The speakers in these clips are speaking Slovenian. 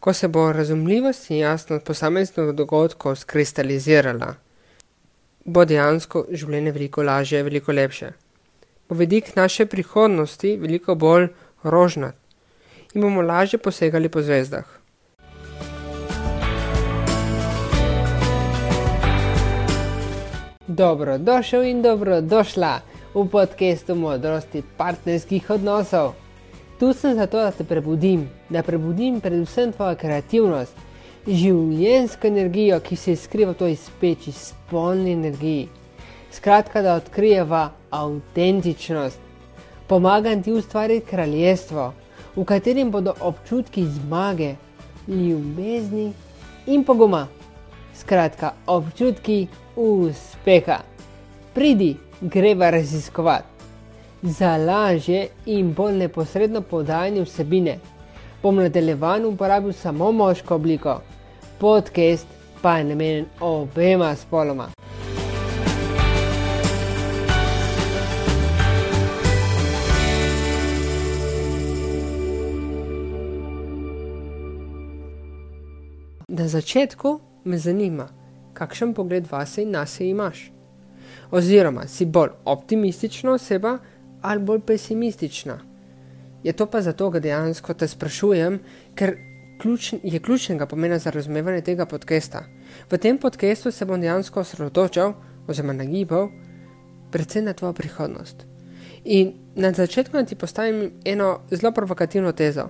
ko se bo razumljivost in jasnost posameznih dogodkov skristalizirala, bo dejansko življenje veliko lažje, veliko lepše. Bo vidik naše prihodnosti veliko bolj rožnat in bomo lažje posegali po zvezdah. Dobrodošel in dobrodošla v podkastu modrosti partnerskih odnosov. Tu sem zato, da te prebudim, da prebudim predvsem tvojo kreativnost, življensko energijo, ki se skriva v toj speči, spolni energiji. Skratka, da odkrijeva avtentičnost. Pomagam ti ustvariti kraljestvo, v katerem bodo občutki zmage, ljubezni in poguma. Skratka, občutki uspeha. Pridi, greva raziskovati za lažje in bolj neposredno podajanje vsebine. Bom nadaljevan uporabil samo moško obliko, podcast pa je namenjen obema spoloma. Na začetku me zanima, kakšen pogled vase in nas imaš. Oziroma, si bolj optimistična oseba ali bolj pesimistična. Je to pa zato, da dejansko te sprašujem, ker ključ, je ključnega pomena za razumevanje tega podcasta. V tem podkastu se bom dejansko osredotočal oziroma nagibal predvsem na tvojo prihodnost. In na začetku naj ti postavim eno zelo provokativno tezo.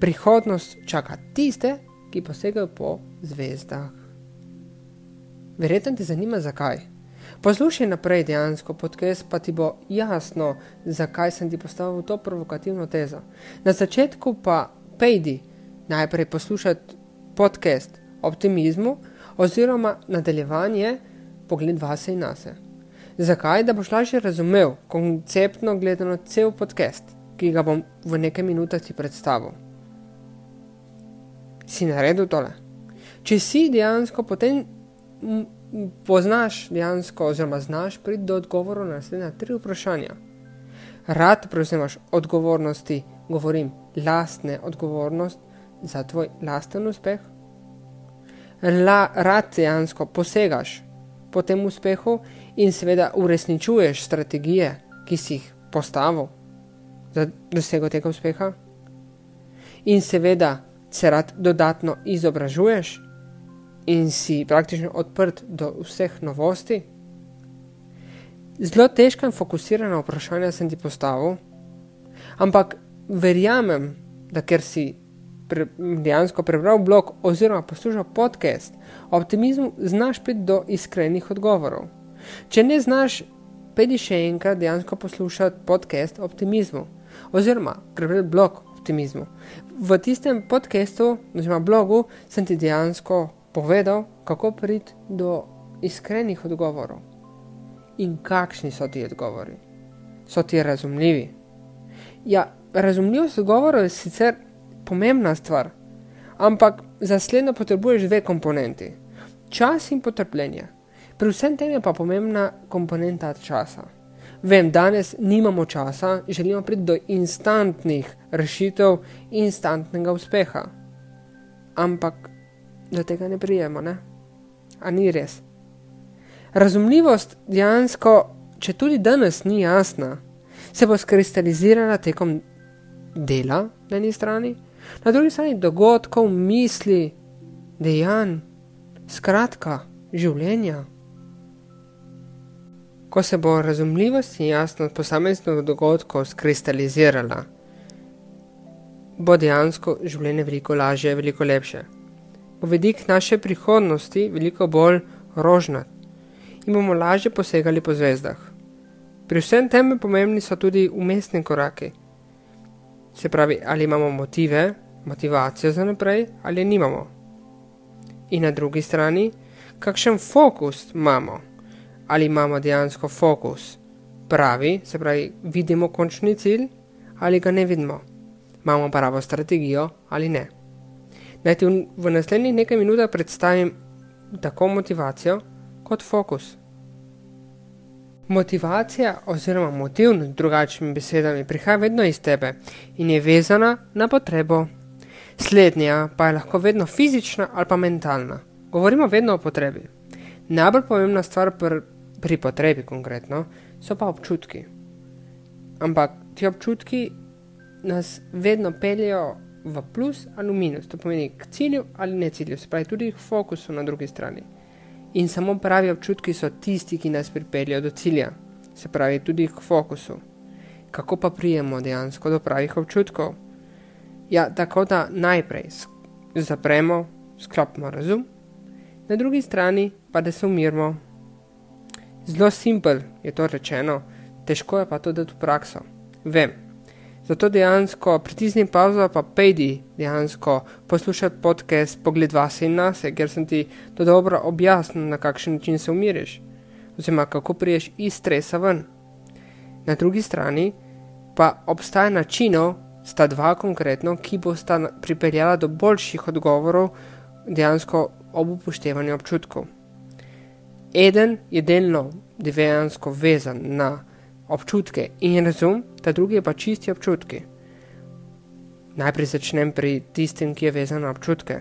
Prihodnost čaka tiste, ki posegajo po zvezdah. Verjetno te zanima, zakaj. Poslušaj naprej dejansko podcast, pa ti bo jasno, zakaj sem ti postavil to provokativno tezo. Na začetku pa pejdi najprej poslušati podcast o optimizmu oziroma nadaljevanje pogled vase in nase. Zakaj? Da boš lažje razumel konceptno gledano cel podcast, ki ga bom v nekaj minutah ti predstavil. Si naredil tole? Če si dejansko potem poznaš dejansko, oziroma znaš priti do odgovorov na naslednja tri vprašanja. Rad prevzemaš odgovornosti, govorim, lastne odgovornost za tvoj lasten uspeh. La, rad dejansko posegaš po tem uspehu in seveda uresničuješ strategije, ki si jih postavil za dosego tega uspeha. In seveda se rad dodatno izobražuješ in si praktično odprt do vseh novosti? Zelo težka in fokusirana vprašanja sem ti postavil, ampak verjamem, da ker si pre, dejansko prebral blog oziroma poslušal podcast o optimizmu, znaš priti do iskrenih odgovorov. Če ne znaš, pedi še enkrat dejansko poslušati podcast o optimizmu oziroma prebrati blog o optimizmu. V tistem podkastu, oziroma blogu, sem ti dejansko povedal, kako priti do iskrenih odgovorov. In kakšni so ti odgovori? So ti razumljivi? Ja, razumljivost odgovorov je sicer pomembna stvar, ampak za slednjo potrebuješ dve komponenti: čas in potrpljenje. Pri vsem tem je pa pomembna komponenta časa. Vem, danes nimamo časa, želimo priti do instantnih rešitev, instantnega uspeha. Ampak do tega ne prijemo, ne? A ni res. Razumljivost dejansko, če tudi danes ni jasna, se bo skristalizirala tekom dela na eni strani, na drugi strani dogodkov, misli, dejanj, skratka, življenja. Ko se bo razumljivost in jasnost posameznih dogodkov skristalizirala, bo dejansko življenje veliko lažje, veliko lepše bo vidik naše prihodnosti veliko bolj rožnat in bomo lažje posegali po zvezdah. Pri vsem tem pomembni so tudi umestni koraki. Se pravi, ali imamo motive, motivacijo za naprej, ali nimamo. In na drugi strani, kakšen fokus imamo. Ali imamo dejansko fokus pravi, se pravi, vidimo končni cilj, ali ga ne vidimo. Imamo pravo strategijo ali ne. Naj ti v naslednjih nekaj minutah predstavim tako motivacijo kot fokus. Motivacija oziroma motiv, drugačnimi besedami, prihaja vedno iz tebe in je vezana na potrebo. Slednja pa je lahko vedno fizična ali pa mentalna. Govorimo vedno o potrebi. Najbolj pomembna stvar pr, pri potrebi, konkretno, so pa občutki. Ampak ti občutki nas vedno peljejo v plus ali v minus, to pomeni k cilju ali ne cilju, se pravi tudi k fokusu na drugi strani. In samo pravi občutki so tisti, ki nas pripeljejo do cilja, se pravi tudi k fokusu. Kako pa prijemo dejansko do pravih občutkov? Ja, tako da najprej zapremo, sklopimo razum, na drugi strani pa da se umirimo. Zelo simpel je to rečeno, težko je pa to dati v prakso. Vem. Zato dejansko pritisni pauzo, pa pejdi dejansko poslušati podcast Pogled vas in nas, ker sem ti to dobro objasnil, na kakšen način se umiriš, oziroma kako priješ iz stresa ven. Na drugi strani pa obstaja načinov, sta dva konkretno, ki bosta pripeljala do boljših odgovorov dejansko ob upoštevanju občutkov. Eden je delno dejansko vezan na občutke in razum, ta drugi pa čisti občutki. Najprej začnem pri tistem, ki je vezan na občutke.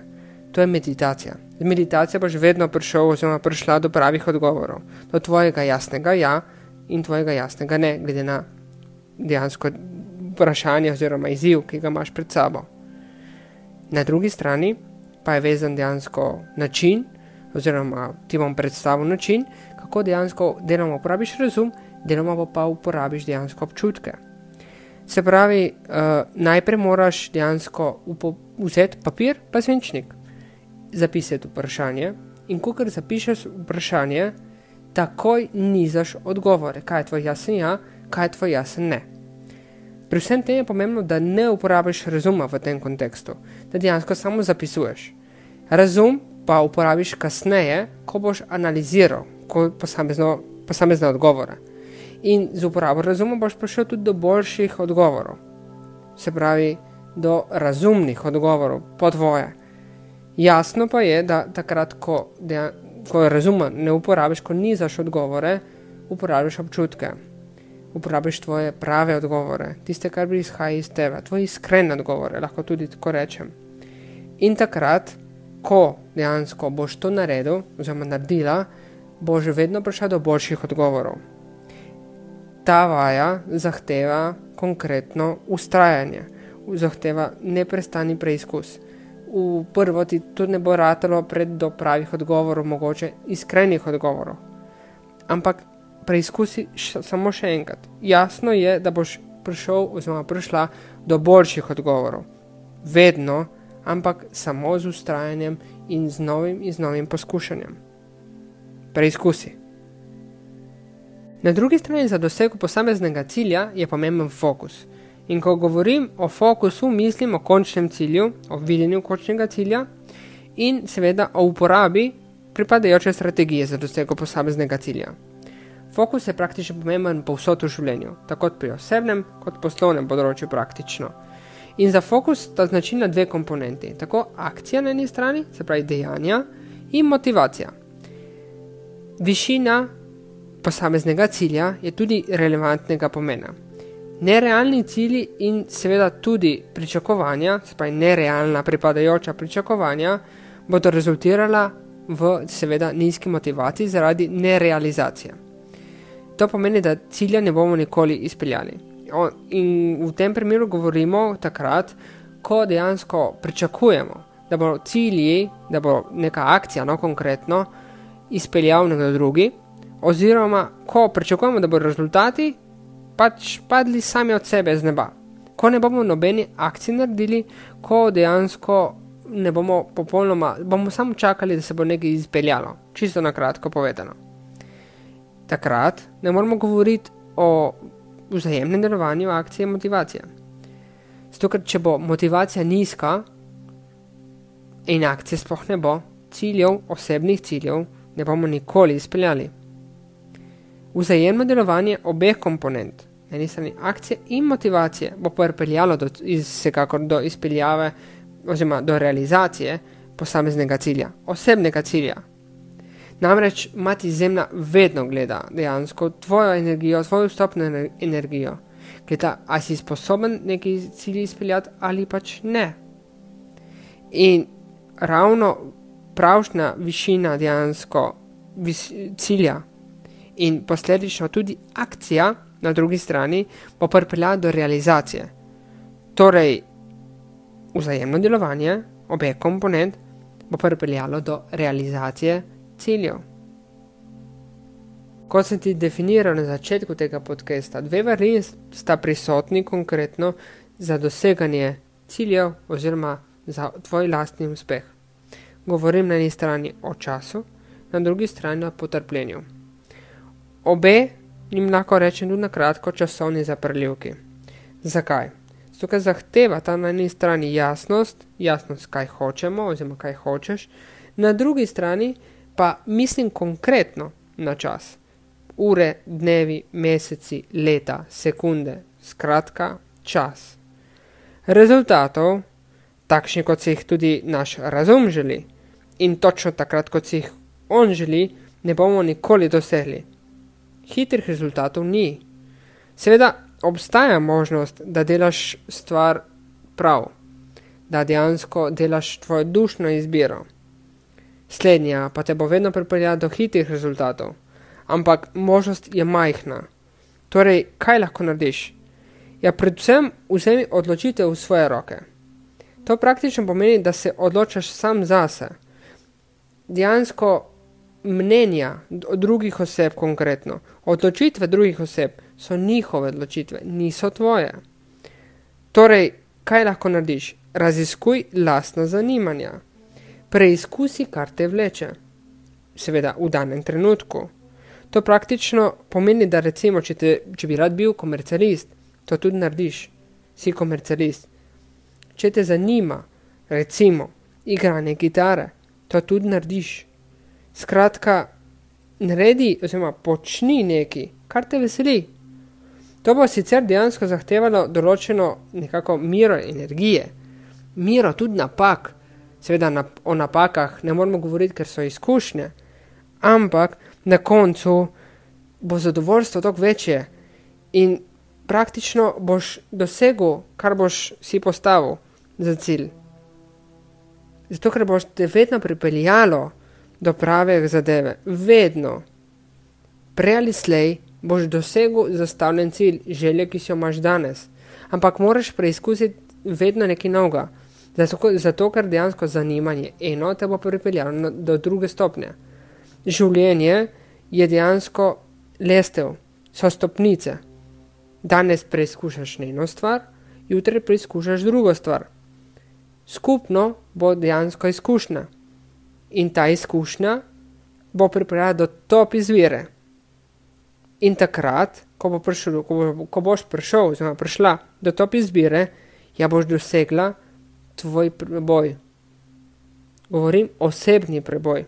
To je meditacija. Z meditacijo boš vedno prišel oziroma prišla do pravih odgovorov, do tvojega jasnega ja in tvojega jasnega ne, glede na dejansko vprašanje oziroma izziv, ki ga imaš pred sabo. Na drugi strani pa je vezan dejansko način, oziroma ti bom predstavil način, kako dejansko deloma uporabiš razum, deloma pa uporabiš dejansko občutke. Se pravi, uh, najprej moraš dejansko vzeti papir, pa svinčnik, zapisati vprašanje in ko kar zapišeš vprašanje, takoj nizaš odgovore, kaj je tvoj jasen ja, kaj je tvoj jasen ne. Pri vsem tem je pomembno, da ne uporabiš razuma v tem kontekstu, da dejansko samo zapisuješ. Razum pa uporabiš kasneje, ko boš analiziral posamezno, posamezne odgovore. In z uporabo razuma boš prišel tudi do boljših odgovorov, se pravi, do razumnih odgovorov, po tvoje. Jasno pa je, da takrat, ko, ko razuma ne uporabiš, ko nizaš odgovore, uporabiš občutke uporabiš tvoje prave odgovore, tiste, kar bi izhajalo iz tebe, tvoje iskrene odgovore, lahko tudi tako rečem. In takrat, ko dejansko boš to naredil, oziroma naredila, boš vedno prišel do boljših odgovorov. Ta vaja zahteva konkretno ustrajanje, zahteva neprestani preizkus. V prvo ti tudi ne bo ratalo pred do pravih odgovorov, mogoče iskrenih odgovorov. Ampak preizkusi samo še enkrat. Jasno je, da boš prišel oziroma prišla do boljših odgovorov. Vedno, ampak samo z ustrajanjem in z novim in z novim poskušanjem. Preizkusi. Na drugi strani za dosego posameznega cilja je pomemben fokus. In ko govorim o fokusu, mislim o končnem cilju, o videnju končnega cilja in seveda o uporabi pripadajoče strategije za dosego posameznega cilja. Fokus je praktično pomemben povsod v življenju, tako pri osebnem kot poslovnem področju praktično. In za fokus sta značilna dve komponenti, tako akcija na eni strani, se pravi dejanja, in motivacija. Višina posameznega cilja je tudi relevantnega pomena. Nerealni cilji in seveda tudi pričakovanja, se pravi nerealna pripadajoča pričakovanja, bodo rezultirala v seveda nizki motivaciji zaradi nerealizacije. To pomeni, da cilja ne bomo nikoli izpeljali. In v tem primeru govorimo takrat, ko dejansko pričakujemo, da bodo cilji, da bo neka akcija, no konkretno, izpeljal nekdo drugi, oziroma ko pričakujemo, da bodo rezultati pač padli sami od sebe z neba. Ko ne bomo nobeni akciji naredili, ko dejansko ne bomo popolnoma, bomo samo čakali, da se bo nekaj izpeljalo, čisto na kratko povedano takrat ne moramo govoriti o vzajemnem delovanju akcije motivacije. Zato, ker če bo motivacija nizka in akcije sploh ne bo, ciljev, osebnih ciljev, ne bomo nikoli izpeljali. Vzajemno delovanje obeh komponent, eni strani akcije in motivacije, bo pripeljalo do, iz, do izpeljave oziroma do realizacije posameznega cilja, osebnega cilja, Namreč mati zemlja vedno gleda dejansko tvojo energijo, svojo vstopno energijo. Gleda, ali si sposoben neki cilj izpeljati ali pač ne. In ravno pravšna višina dejansko vis cilja in posledično tudi akcija na drugi strani bo pripeljala do realizacije. Torej, vzajemno delovanje obeh komponent bo pripeljalo do realizacije ciljev. Kot sem ti definiral na začetku tega podcasta, dve vrlini sta prisotni konkretno za doseganje ciljev oziroma za tvoj lastni uspeh. Govorim na eni strani o času, na drugi strani o potrpljenju. Obe jim lahko rečem tudi na kratko časovni zaprljivki. Zakaj? Zato, ker zahteva ta na eni strani jasnost, jasnost, kaj hočemo oziroma kaj hočeš, na drugi strani pa mislim konkretno na čas. Ure, dnevi, meseci, leta, sekunde, skratka, čas. Rezultatov, takšni kot si jih tudi naš razum želi, in točno takrat, kot si jih on želi, ne bomo nikoli dosegli. Hitrih rezultatov ni. Seveda obstaja možnost, da delaš stvar prav, da dejansko delaš tvojo dušno izbiro. Slednja pa te bo vedno pripeljala do hitrih rezultatov, ampak možnost je majhna. Torej, kaj lahko narediš? Ja, predvsem vzemi odločitev v svoje roke. To praktično pomeni, da se odločaš sam zase. Dejansko mnenja drugih oseb konkretno, odločitve drugih oseb so njihove odločitve, niso tvoje. Torej, kaj lahko narediš? Raziskuj lastna zanimanja. Preizkusi, kar te vleče. Seveda, v danem trenutku. To praktično pomeni, da recimo, če, te, če bi rad bil komercialist, to tudi narediš. Si komercialist. Če te zanima, recimo, igranje kitare, to tudi narediš. Skratka, naredi oziroma počni nekaj, kar te veseli. To bo sicer dejansko zahtevalo določeno nekako miro energije, miro tudi napak. Seveda na, o napakah ne moramo govoriti, ker so izkušnje, ampak na koncu bo zadovoljstvo toliko večje in praktično boš dosegel, kar boš si postavil za cilj. Zato, ker boš te vedno pripeljalo do prave zadeve. Vedno, prej ali slej, boš dosegel zastavljen cilj, želje, ki si jo imaš danes. Ampak moraš preizkusiti vedno nekaj novega. Zato, zato, ker dejansko zanimanje eno te bo pripeljalo do druge stopnje. Življenje je dejansko lestev, so stopnice. Danes preizkušaš eno stvar, jutri preizkušaš drugo stvar. Skupno bo dejansko izkušnja in ta izkušnja bo pripeljala do top izvire. In takrat, ko, bo prišel, ko, bo, ko boš prišel, oziroma prišla do top izbire, ja boš dosegla tvoj preboj. Govorim osebni preboj.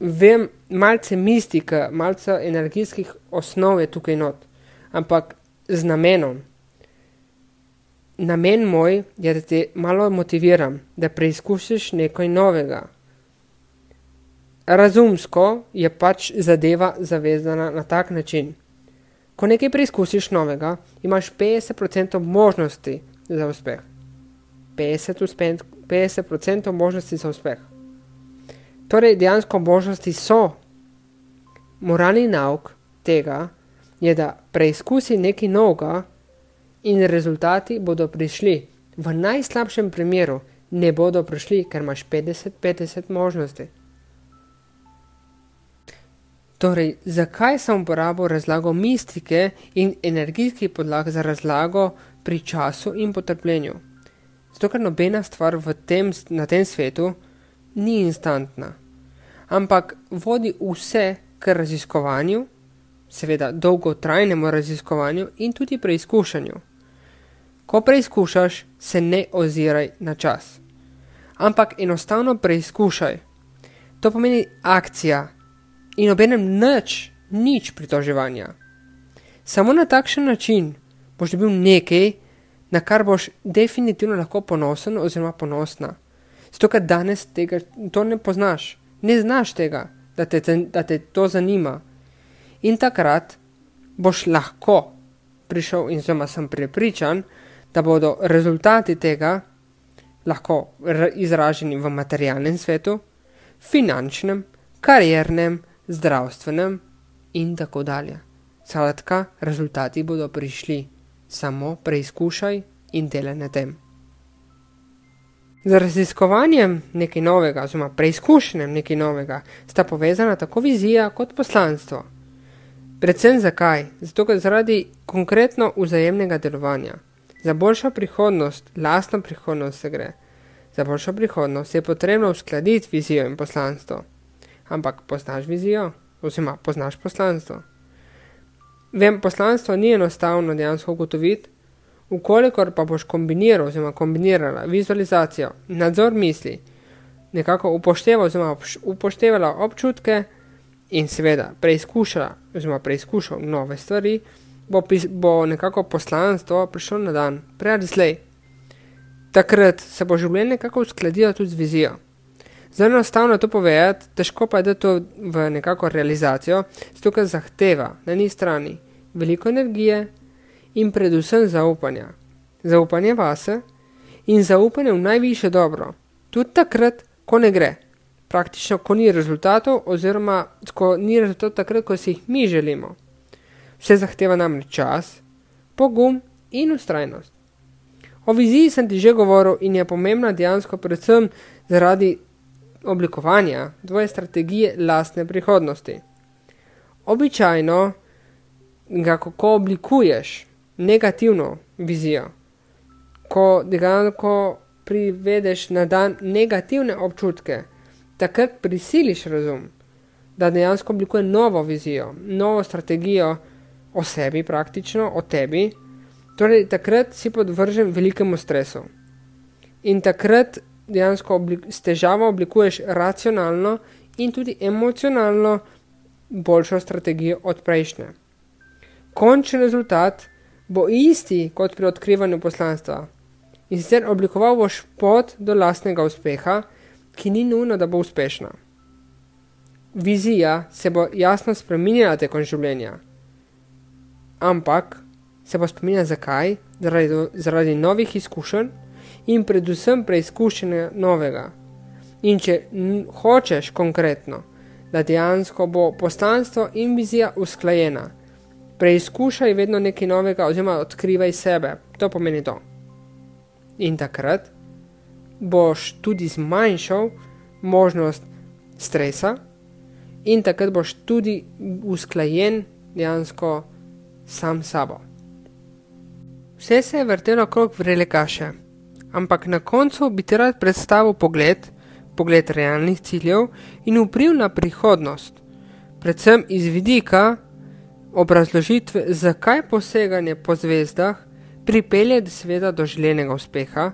Vem, malce mistika, malce energijskih osnov je tukaj not, ampak z namenom namen moj je, da te malo motiviram, da preizkusiš nekaj novega. Razumsko je pač zadeva zavezana na tak način. Ko nekaj preizkusiš novega, imaš 50% možnosti za uspeh. 50%, 50 možnosti za uspeh. Torej, dejansko možnosti so. Moralni nauk tega je, da preizkusi nekaj novega, in rezultati bodo prišli. V najslabšem primeru ne bodo prišli, ker imaš 50-50 možnosti. Torej, zakaj sem uporabil razlago mistike in energijski podlag za razlago pri času in potrpljenju? Zato, ker nobena stvar tem, na tem svetu ni instantna, ampak vodi vse k raziskovanju, seveda dolgotrajnemu raziskovanju in tudi preizkušanju. Ko preizkušaš, se ne oziraj na čas. Ampak enostavno preizkušaj. To pomeni akcija in obenem nič, nič pritoževanja. Samo na takšen način boš dobil nekaj, na kar boš definitivno lahko ponosen oziroma ponosna. Zato, ker danes tega to ne poznaš, ne znaš tega, da te, da te to zanima. In takrat boš lahko prišel in zelo sem prepričan, da bodo rezultati tega lahko izraženi v materialnem svetu, finančnem, kariernem, zdravstvenem in tako dalje. Skratka, rezultati bodo prišli, samo preizkušaj in delaj na tem. Z raziskovanjem nekaj novega, oziroma preizkušnjem nekaj novega, sta povezana tako vizija kot poslanstvo. Predvsem zakaj? Zato, ker zaradi konkretno vzajemnega delovanja. Za boljšo prihodnost, lastno prihodnost se gre. Za boljšo prihodnost je potrebno uskladiti vizijo in poslanstvo. Ampak poznaš vizijo, oziroma poznaš poslanstvo. Vem, poslanstvo ni enostavno dejansko ugotoviti, ukolikor pa boš kombiniral, oziroma kombinirala vizualizacijo, nadzor misli, nekako upošteval, oziroma upoštevala občutke in seveda preizkušala, oziroma preizkušal nove stvari, bo, bo nekako poslanstvo prišlo na dan, prej ali slej. Takrat se bo življenje nekako uskladilo tudi z vizijo. Zelo enostavno je to povedati, težko pa je da to v nekako realizacijo, zato ker zahteva na eni strani veliko energije in predvsem zaupanja. Zaupanje vase in zaupanje v najviše dobro, tudi takrat, ko ne gre. Praktično, ko ni rezultatov, oziroma ko ni rezultatov takrat, ko si jih mi želimo. Vse zahteva namreč čas, pogum in ustrajnost. O viziji sem ti že govoril in je pomembna dejansko predvsem zaradi oblikovanja tvoje strategije lastne prihodnosti. Običajno, ga kako oblikuješ negativno vizijo, ko dejansko privedeš na dan negativne občutke, takrat prisiliš razum, da dejansko oblikuje novo vizijo, novo strategijo o sebi, praktično o tebi. Torej, takrat si podvržen velikemu stresu. In takrat dejansko oblik s težavo oblikuješ racionalno in tudi emocionalno boljšo strategijo od prejšnje. Končni rezultat bo isti kot pri odkrivanju poslanstva. In sicer oblikoval boš pot do lastnega uspeha, ki ni nujno, da bo uspešna. Vizija se bo jasno spremenila tekom življenja, ampak se bo spremenila zakaj? Zaradi, zaradi novih izkušenj in predvsem preizkušanja novega. In če hočeš konkretno, da dejansko bo poslanstvo in vizija usklajena, preizkušaj vedno nekaj novega, oziroma odkrivaj sebe, to pomeni to. In takrat boš tudi zmanjšal možnost stresa, in takrat boš tudi usklajen dejansko sam sabo. Vse se je vrtelo okrog vrele kaše ampak na koncu bi ti rad predstavil pogled, pogled realnih ciljev in vpliv na prihodnost, predvsem iz vidika obrazložitve, zakaj poseganje po zvezdah pripelje sveda do željenega uspeha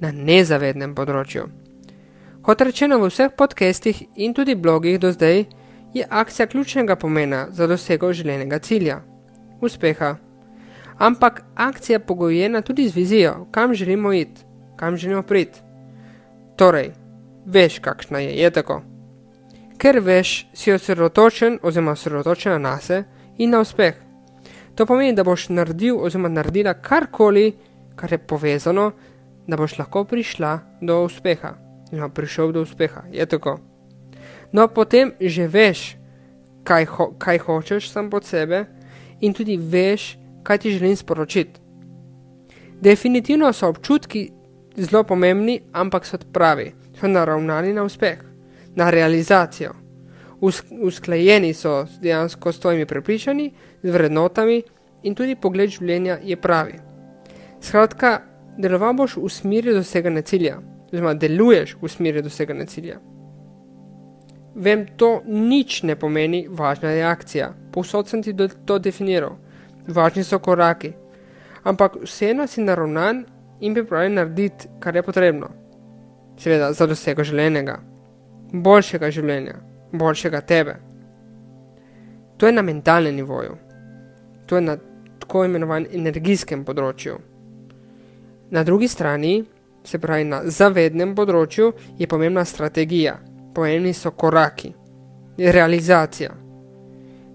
na nezavednem področju. Kot rečeno v vseh podcestih in tudi blogih do zdaj, je akcija ključnega pomena za dosego željenega cilja - uspeha. Ampak akcija je pogojena tudi z vizijo, kam želimo iti kam želimo priti. Torej, veš, kakšna je, je tako. Ker veš, si osredotočen oziroma osredotočen na sebe in na uspeh. To pomeni, da boš naredil oziroma naredila karkoli, kar je povezano, da boš lahko prišla do uspeha. Oziroma prišel do uspeha, je tako. No, potem že veš, kaj, ho kaj hočeš sam pod sebe in tudi veš, kaj ti želim sporočiti. Definitivno so občutki zelo pomembni, ampak so pravi, so naravnani na uspeh, na realizacijo. Us usklajeni so dejansko s tvojimi prepričanji, z vrednotami in tudi pogled življenja je pravi. Skratka, deloval boš v smeri doseganja cilja, oziroma deluješ v smeri doseganja cilja. Vem, to nič ne pomeni važna reakcija, povsod sem ti to definiral, važni so koraki, ampak vseeno si naravnan in pripravljen narediti, kar je potrebno. Seveda, za dosego željenega, boljšega življenja, boljšega tebe. To je na mentalnem nivoju, to je na tako imenovanem energijskem področju. Na drugi strani, se pravi na zavednem področju, je pomembna strategija, pomembni so koraki, realizacija.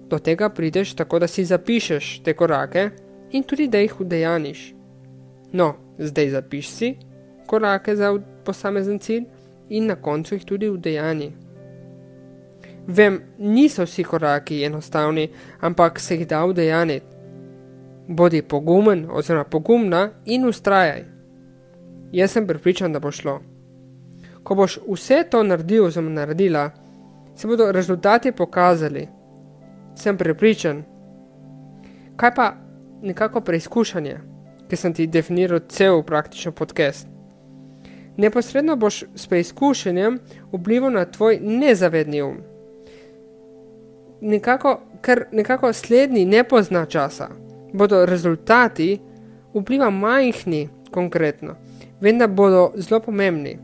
Do tega prideš tako, da si zapišeš te korake in tudi da jih udejaniš. No, zdaj zapiši si korake za posamezen cilj in na koncu jih tudi vdejani. Vem, niso vsi koraki enostavni, ampak se jih da vdejaniti. Bodi pogumen oziroma pogumna in ustrajaj. Jaz sem pripričan, da bo šlo. Ko boš vse to naredil oziroma naredila, se bodo rezultati pokazali. Sem pripričan. Kaj pa nekako preizkušanje, ki sem ti definiral cel praktičen podcast? Neposredno boš s preizkušanjem vplival na tvoj nezavedni um. Nekako, ker nekako slednji ne pozna časa, bodo rezultati vpliva majhni konkretno, vendar bodo zelo pomembni.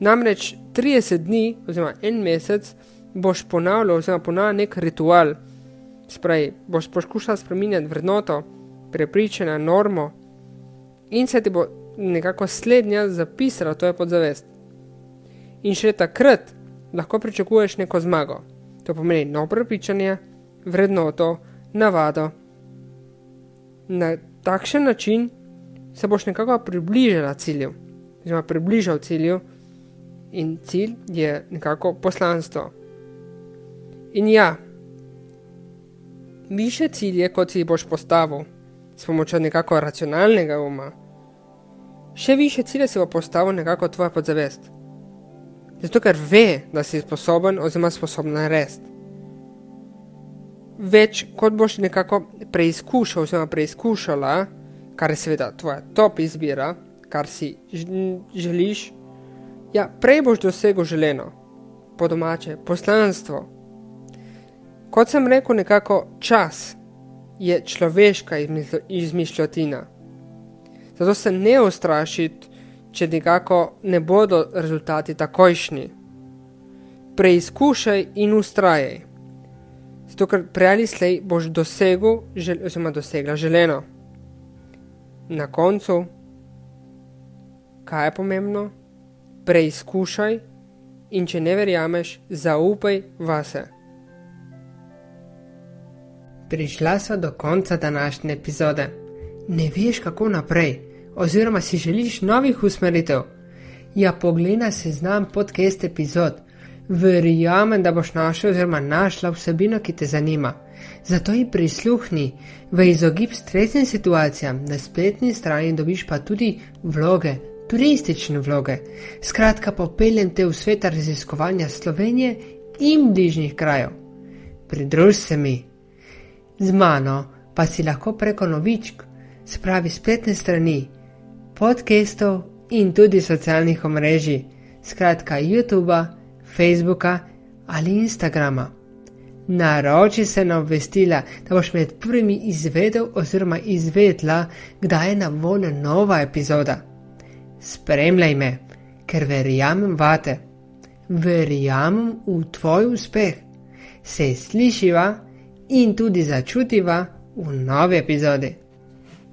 Namreč 30 dni oziroma en mesec boš ponavljal oziroma ponavljal nek ritual, spravi, boš poskušal spremenjati vrednoto, prepričanja, normo in se ti bo nekako slednja zapisala, to je podzavest. In še takrat lahko pričakuješ neko zmago. To pomeni novo prepričanje, vrednoto, navado. Na takšen način se boš nekako približala cilju, oziroma približal cilju, in cilj je nekako poslanstvo. In ja, više cilje, kot si boš postavil, s pomočjo nekako racionalnega uma, še više cilje si bo postavil nekako tvoja podzavest. Zato, ker ve, da si sposoben oziroma sposobna narediti. Več kot boš nekako preizkušal oziroma preizkušala, kar je seveda tvoja top izbira, kar si želiš, ja, prej boš dosegel želeno, po domače, poslanstvo. Kot sem rekel, nekako čas je človeška izmišljotina. Zato se ne ustrašiti, če nekako ne bodo rezultati takojšnji. Preizkušaj in ustrajaj. Zato, ker prej ali slej boš dosegel, žel, oziroma dosegla želeno. Na koncu, kaj je pomembno? Preizkušaj in če ne verjameš, zaupaj vase. Prišla so do konca današnje epizode. Ne veš, kako naprej, oziroma si želiš novih usmeritev. Ja, poglej se znam podcast epizod. Verjamem, da boš našel oziroma našla vsebino, ki te zanima. Zato ji prisluhni, v izogib stresnim situacijam, na spletni strani dobiš pa tudi vloge, turistične vloge. Skratka, popeljem te v svet raziskovanja Slovenije in bližnjih krajev. Pridruž se mi. Z mano pa si lahko preko novičk, spravi spletne strani, podcastov in tudi socialnih omrežij, skratka YouTube, Facebooka ali Instagrama. Naroči se na obvestila, da boš med prvimi izvedel oziroma izvedla, kdaj je na voljo nova epizoda. Spremljaj me, ker verjamem vate, verjamem v tvoj uspeh. Se slišiva? in tudi začutiva v novi epizodi.